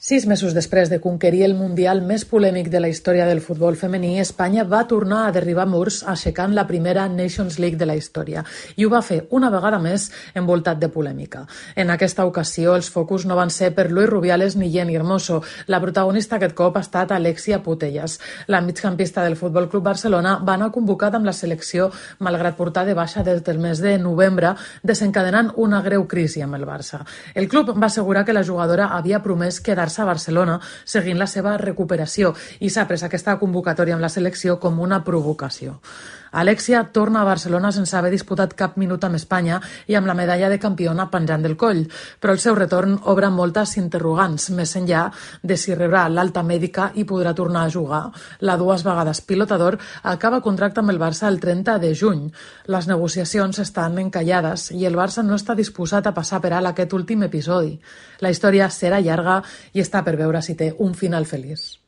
Sis mesos després de conquerir el Mundial més polèmic de la història del futbol femení, Espanya va tornar a derribar murs aixecant la primera Nations League de la història i ho va fer una vegada més envoltat de polèmica. En aquesta ocasió, els focus no van ser per Luis Rubiales ni Jenny Hermoso. La protagonista aquest cop ha estat Alexia Putellas. La migcampista del Futbol Club Barcelona va anar convocat amb la selecció malgrat portar de baixa des del mes de novembre, desencadenant una greu crisi amb el Barça. El club va assegurar que la jugadora havia promès quedar quedar-se a Barcelona seguint la seva recuperació i s'ha pres aquesta convocatòria amb la selecció com una provocació. Alexia torna a Barcelona sense haver disputat cap minut amb Espanya i amb la medalla de campiona penjant del coll, però el seu retorn obre moltes interrogants, més enllà de si rebrà l'alta mèdica i podrà tornar a jugar. La dues vegades pilotador acaba contracte amb el Barça el 30 de juny. Les negociacions estan encallades i el Barça no està disposat a passar per alt aquest últim episodi. La història serà llarga i està per veure si té un final feliç.